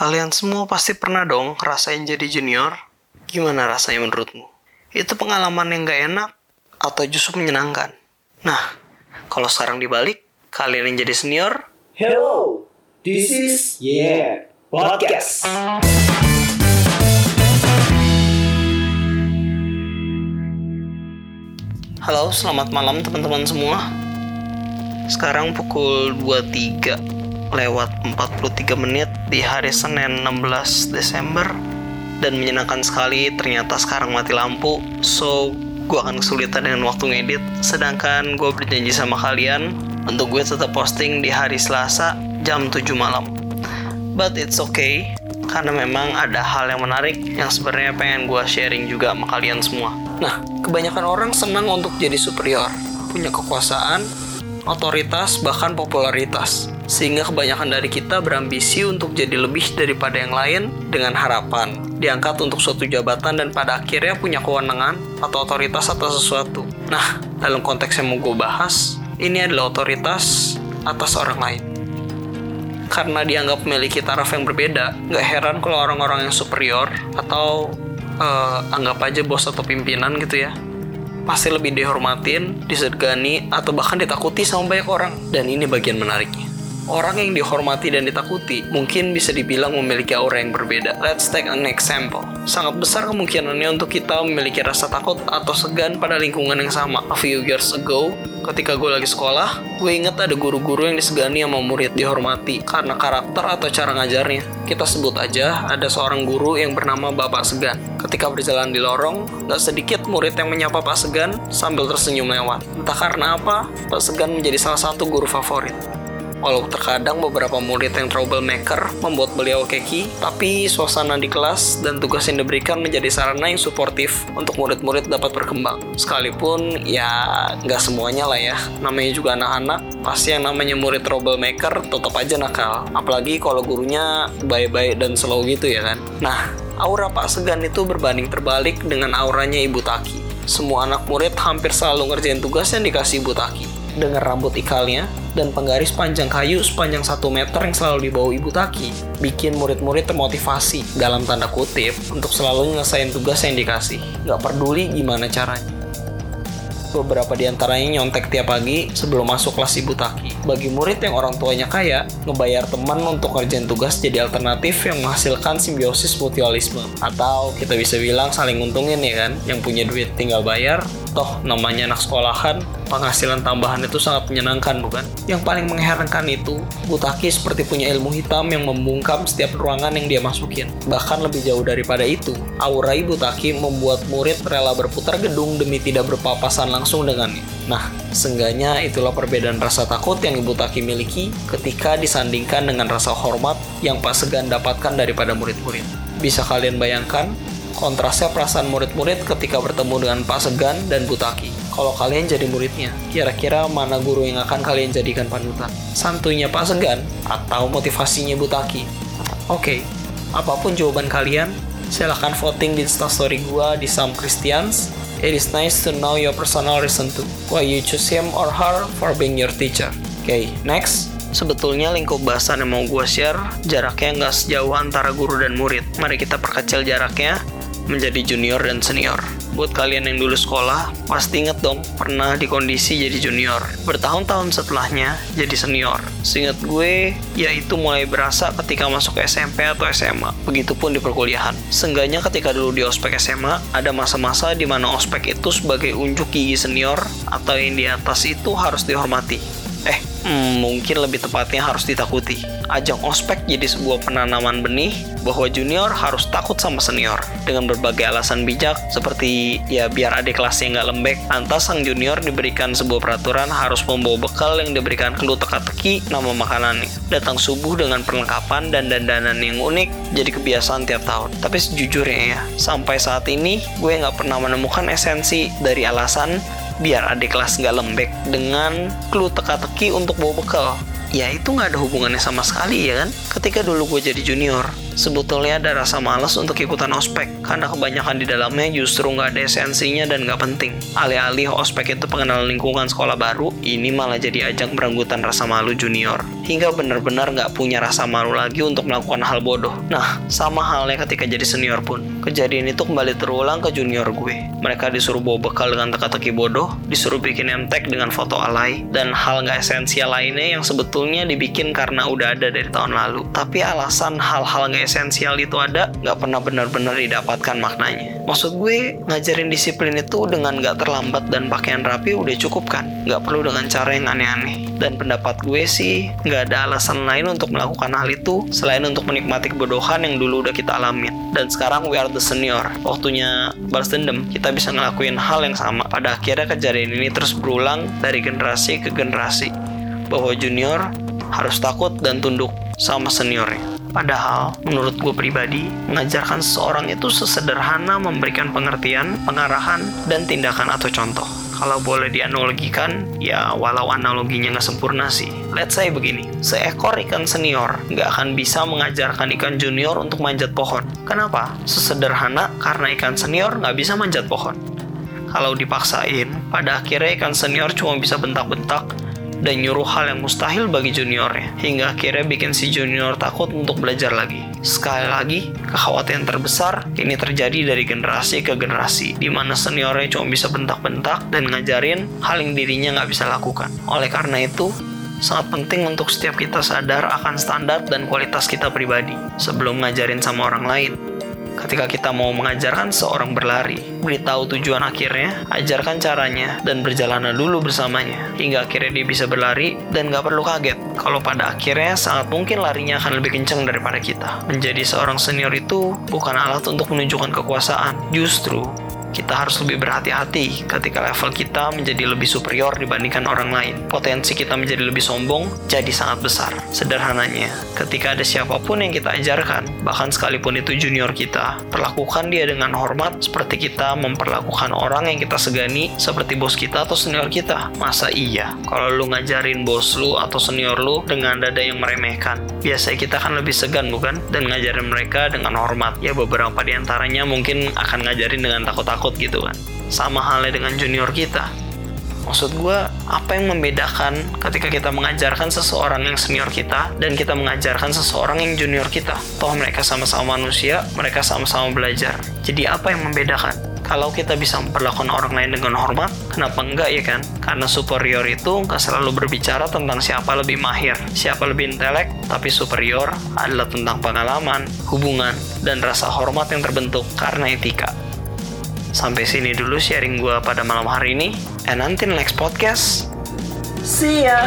Kalian semua pasti pernah dong rasain jadi junior. Gimana rasanya menurutmu? Itu pengalaman yang gak enak atau justru menyenangkan? Nah, kalau sekarang dibalik, kalian yang jadi senior, Hello, this is Yeah Podcast. Halo, selamat malam teman-teman semua. Sekarang pukul 23 lewat 43 menit di hari Senin 16 Desember dan menyenangkan sekali ternyata sekarang mati lampu. So, gue akan kesulitan dengan waktu ngedit. Sedangkan gue berjanji sama kalian untuk gue tetap posting di hari Selasa jam 7 malam. But it's okay, karena memang ada hal yang menarik yang sebenarnya pengen gue sharing juga sama kalian semua. Nah, kebanyakan orang senang untuk jadi superior, punya kekuasaan, otoritas, bahkan popularitas. Sehingga kebanyakan dari kita berambisi untuk jadi lebih daripada yang lain dengan harapan diangkat untuk suatu jabatan dan pada akhirnya punya kewenangan atau otoritas atas sesuatu. Nah, dalam konteks yang mau gue bahas, ini adalah otoritas atas orang lain karena dianggap memiliki taraf yang berbeda, nggak heran kalau orang-orang yang superior atau uh, anggap aja bos atau pimpinan gitu ya, pasti lebih dihormatin, disegani, atau bahkan ditakuti sama banyak orang. Dan ini bagian menariknya. Orang yang dihormati dan ditakuti mungkin bisa dibilang memiliki aura yang berbeda. Let's take an example. Sangat besar kemungkinannya untuk kita memiliki rasa takut atau segan pada lingkungan yang sama. A few years ago, ketika gue lagi sekolah, gue inget ada guru-guru yang disegani sama murid dihormati karena karakter atau cara ngajarnya. Kita sebut aja ada seorang guru yang bernama Bapak Segan. Ketika berjalan di lorong, gak sedikit murid yang menyapa Pak Segan sambil tersenyum lewat. Entah karena apa, Pak Segan menjadi salah satu guru favorit. Walau terkadang beberapa murid yang troublemaker membuat beliau keki, tapi suasana di kelas dan tugas yang diberikan menjadi sarana yang suportif untuk murid-murid dapat berkembang. Sekalipun ya nggak semuanya lah ya, namanya juga anak-anak, pasti yang namanya murid troublemaker tetap aja nakal. Apalagi kalau gurunya baik-baik dan slow gitu ya kan. Nah, aura Pak Segan itu berbanding terbalik dengan auranya Ibu Taki. Semua anak murid hampir selalu ngerjain tugas yang dikasih Ibu Taki dengan rambut ikalnya dan penggaris panjang kayu sepanjang 1 meter yang selalu dibawa Ibu Taki bikin murid-murid termotivasi dalam tanda kutip untuk selalu nyelesain tugas yang dikasih. Gak peduli gimana caranya. Beberapa di antaranya nyontek tiap pagi sebelum masuk kelas Ibu Taki. Bagi murid yang orang tuanya kaya, ngebayar teman untuk kerjaan tugas jadi alternatif yang menghasilkan simbiosis mutualisme. Atau kita bisa bilang saling untungin ya kan, yang punya duit tinggal bayar, toh namanya anak sekolahan, penghasilan tambahan itu sangat menyenangkan bukan? Yang paling mengherankan itu, Butaki seperti punya ilmu hitam yang membungkam setiap ruangan yang dia masukin. Bahkan lebih jauh daripada itu, aura Ibu Taki membuat murid rela berputar gedung demi tidak berpapasan langsung dengannya. Nah, seenggaknya itulah perbedaan rasa takut yang Ibu Taki miliki ketika disandingkan dengan rasa hormat yang Pak Segan dapatkan daripada murid-murid. Bisa kalian bayangkan kontrasnya perasaan murid-murid ketika bertemu dengan Pak Segan dan Butaki. Kalau kalian jadi muridnya, kira-kira mana guru yang akan kalian jadikan panutan? Santunya Pak Segan atau motivasinya Butaki? Oke, apa pun jawaban kalian, silahkan voting di instastory gua di Some Christians. It is nice to know your personal reason too. Why you choose him or her for being your teacher. Oke, okay, next. Sebetulnya lingkup bahasan yang mau gue share jaraknya nggak sejauh antara guru dan murid. Mari kita perkecil jaraknya menjadi junior dan senior. Buat kalian yang dulu sekolah, pasti inget dong pernah di kondisi jadi junior. Bertahun-tahun setelahnya jadi senior. Seingat gue, yaitu mulai berasa ketika masuk SMP atau SMA. Begitupun di perkuliahan. Seenggaknya ketika dulu di ospek SMA, ada masa-masa di mana ospek itu sebagai unjuk gigi senior atau yang di atas itu harus dihormati. Eh, hmm, mungkin lebih tepatnya harus ditakuti. Ajang ospek jadi sebuah penanaman benih bahwa junior harus takut sama senior dengan berbagai alasan bijak seperti ya biar adik kelasnya nggak lembek. Lantas sang junior diberikan sebuah peraturan harus membawa bekal yang diberikan clue teka-teki nama makanannya. Datang subuh dengan perlengkapan dan dandanan yang unik jadi kebiasaan tiap tahun. Tapi sejujurnya ya, sampai saat ini gue nggak pernah menemukan esensi dari alasan biar adik kelas nggak lembek dengan clue teka-teki untuk bawa bekal. ya itu nggak ada hubungannya sama sekali ya kan. Ketika dulu gue jadi junior, sebetulnya ada rasa malas untuk ikutan ospek karena kebanyakan di dalamnya justru nggak ada esensinya dan nggak penting. Alih-alih ospek itu pengenalan lingkungan sekolah baru, ini malah jadi ajang beranggutan rasa malu junior. Hingga benar-benar nggak punya rasa malu lagi untuk melakukan hal bodoh. Nah, sama halnya ketika jadi senior pun. Kejadian itu kembali terulang ke junior gue. Mereka disuruh bawa bekal dengan teka-teki bodoh, disuruh bikin emtek dengan foto alay, dan hal nggak esensial lainnya yang sebetulnya dibikin karena udah ada dari tahun lalu. Tapi alasan hal-hal nggak esensial itu ada nggak pernah benar-benar didapatkan maknanya. Maksud gue ngajarin disiplin itu dengan nggak terlambat dan pakaian rapi udah cukup kan? Nggak perlu dengan cara yang aneh-aneh. Dan pendapat gue sih nggak ada alasan lain untuk melakukan hal itu selain untuk menikmati kebodohan yang dulu udah kita alamin. Dan sekarang we are the senior. Waktunya balas dendam. Kita bisa ngelakuin hal yang sama. Pada akhirnya kejadian ini terus berulang dari generasi ke generasi. Bahwa junior harus takut dan tunduk sama seniornya. Padahal, menurut gue pribadi, mengajarkan seseorang itu sesederhana memberikan pengertian, pengarahan, dan tindakan atau contoh. Kalau boleh dianalogikan, ya walau analoginya nggak sempurna sih. Let's say begini, seekor ikan senior nggak akan bisa mengajarkan ikan junior untuk manjat pohon. Kenapa? Sesederhana karena ikan senior nggak bisa manjat pohon. Kalau dipaksain, pada akhirnya ikan senior cuma bisa bentak-bentak dan nyuruh hal yang mustahil bagi juniornya, hingga akhirnya bikin si junior takut untuk belajar lagi. Sekali lagi, kekhawatiran terbesar ini terjadi dari generasi ke generasi, di mana seniornya cuma bisa bentak-bentak dan ngajarin hal yang dirinya nggak bisa lakukan. Oleh karena itu, sangat penting untuk setiap kita sadar akan standar dan kualitas kita pribadi sebelum ngajarin sama orang lain ketika kita mau mengajarkan seorang berlari. Beritahu tujuan akhirnya, ajarkan caranya, dan berjalan dulu bersamanya. Hingga akhirnya dia bisa berlari dan gak perlu kaget kalau pada akhirnya sangat mungkin larinya akan lebih kencang daripada kita. Menjadi seorang senior itu bukan alat untuk menunjukkan kekuasaan. Justru, kita harus lebih berhati-hati ketika level kita menjadi lebih superior dibandingkan orang lain. Potensi kita menjadi lebih sombong jadi sangat besar. Sederhananya, ketika ada siapa pun yang kita ajarkan, bahkan sekalipun itu junior kita, perlakukan dia dengan hormat seperti kita memperlakukan orang yang kita segani seperti bos kita atau senior kita. Masa iya? Kalau lu ngajarin bos lu atau senior lu dengan dada yang meremehkan, biasanya kita kan lebih segan bukan? Dan ngajarin mereka dengan hormat. Ya beberapa di antaranya mungkin akan ngajarin dengan takut-takut takut gitu kan sama halnya dengan junior kita Maksud gue, apa yang membedakan ketika kita mengajarkan seseorang yang senior kita dan kita mengajarkan seseorang yang junior kita? Toh mereka sama-sama manusia, mereka sama-sama belajar. Jadi apa yang membedakan? Kalau kita bisa memperlakukan orang lain dengan hormat, kenapa enggak ya kan? Karena superior itu nggak selalu berbicara tentang siapa lebih mahir, siapa lebih intelek, tapi superior adalah tentang pengalaman, hubungan, dan rasa hormat yang terbentuk karena etika. Sampai sini dulu sharing gue pada malam hari ini. And until next podcast. See ya.